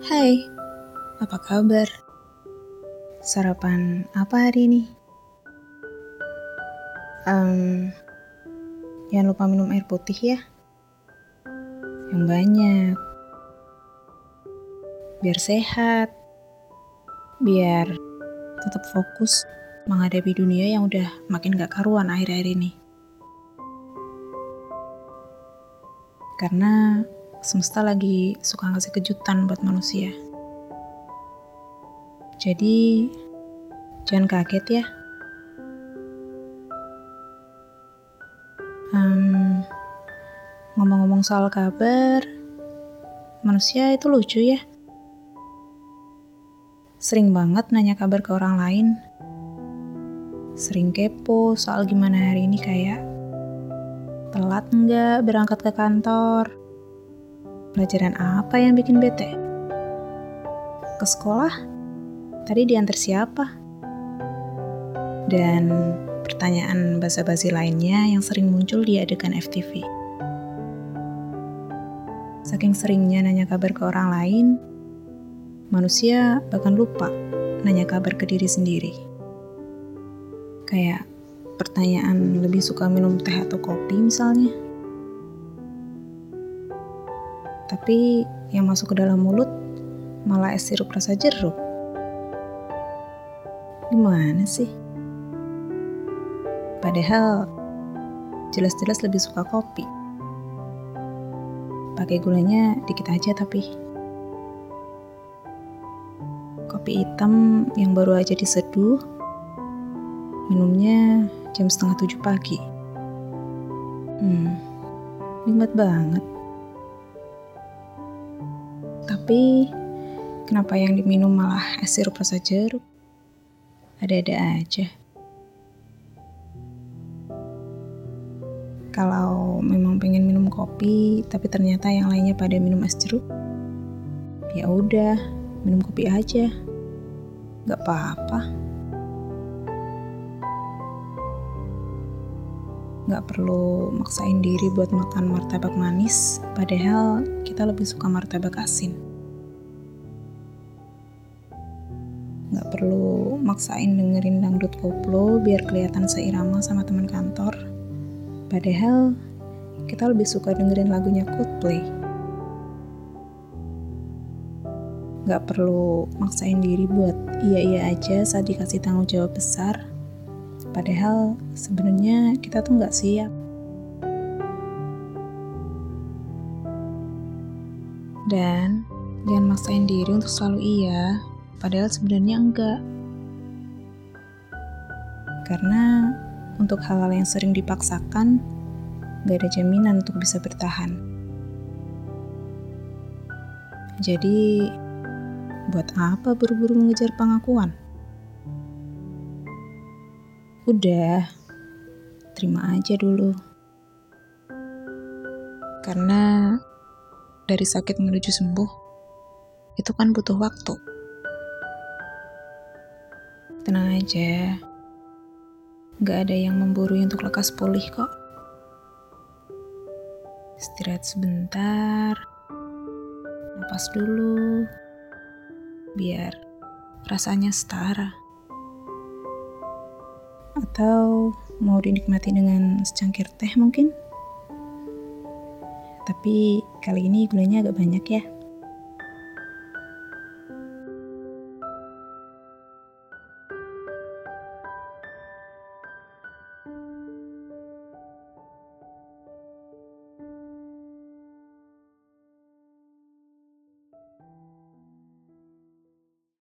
Hai, apa kabar? Sarapan apa hari ini? Um, jangan lupa minum air putih ya. Yang banyak. Biar sehat. Biar tetap fokus menghadapi dunia yang udah makin gak karuan akhir-akhir ini. Karena semesta lagi suka ngasih kejutan buat manusia. Jadi, jangan kaget ya. Hmm, ngomong-ngomong soal kabar, manusia itu lucu ya. Sering banget nanya kabar ke orang lain. Sering kepo soal gimana hari ini kayak telat nggak berangkat ke kantor Pelajaran apa yang bikin bete? Ke sekolah? Tadi diantar siapa? Dan pertanyaan basa-basi lainnya yang sering muncul di adegan FTV. Saking seringnya nanya kabar ke orang lain, manusia bahkan lupa nanya kabar ke diri sendiri. Kayak pertanyaan lebih suka minum teh atau kopi misalnya. Tapi yang masuk ke dalam mulut malah es sirup rasa jeruk. Gimana sih? Padahal jelas-jelas lebih suka kopi. Pakai gulanya dikit aja tapi. Kopi hitam yang baru aja diseduh, minumnya jam setengah tujuh pagi. Hmm, nikmat banget. Tapi kenapa yang diminum malah es sirup rasa jeruk? Ada-ada aja. Kalau memang pengen minum kopi, tapi ternyata yang lainnya pada minum es jeruk, ya udah, minum kopi aja. Gak apa-apa. Gak perlu maksain diri buat makan martabak manis, padahal kita lebih suka martabak asin. Gak perlu maksain dengerin dangdut koplo biar kelihatan seirama sama teman kantor, padahal kita lebih suka dengerin lagunya Coldplay. Gak perlu maksain diri buat iya-iya aja saat dikasih tanggung jawab besar, Padahal sebenarnya kita tuh nggak siap. Dan jangan maksain diri untuk selalu iya, padahal sebenarnya enggak. Karena untuk hal-hal yang sering dipaksakan, gak ada jaminan untuk bisa bertahan. Jadi, buat apa buru-buru mengejar pengakuan? Udah, terima aja dulu. Karena dari sakit menuju sembuh, itu kan butuh waktu. Tenang aja, gak ada yang memburu untuk lekas pulih kok. Istirahat sebentar, napas dulu, biar rasanya setara atau mau dinikmati dengan secangkir teh mungkin. Tapi kali ini gulanya agak banyak ya.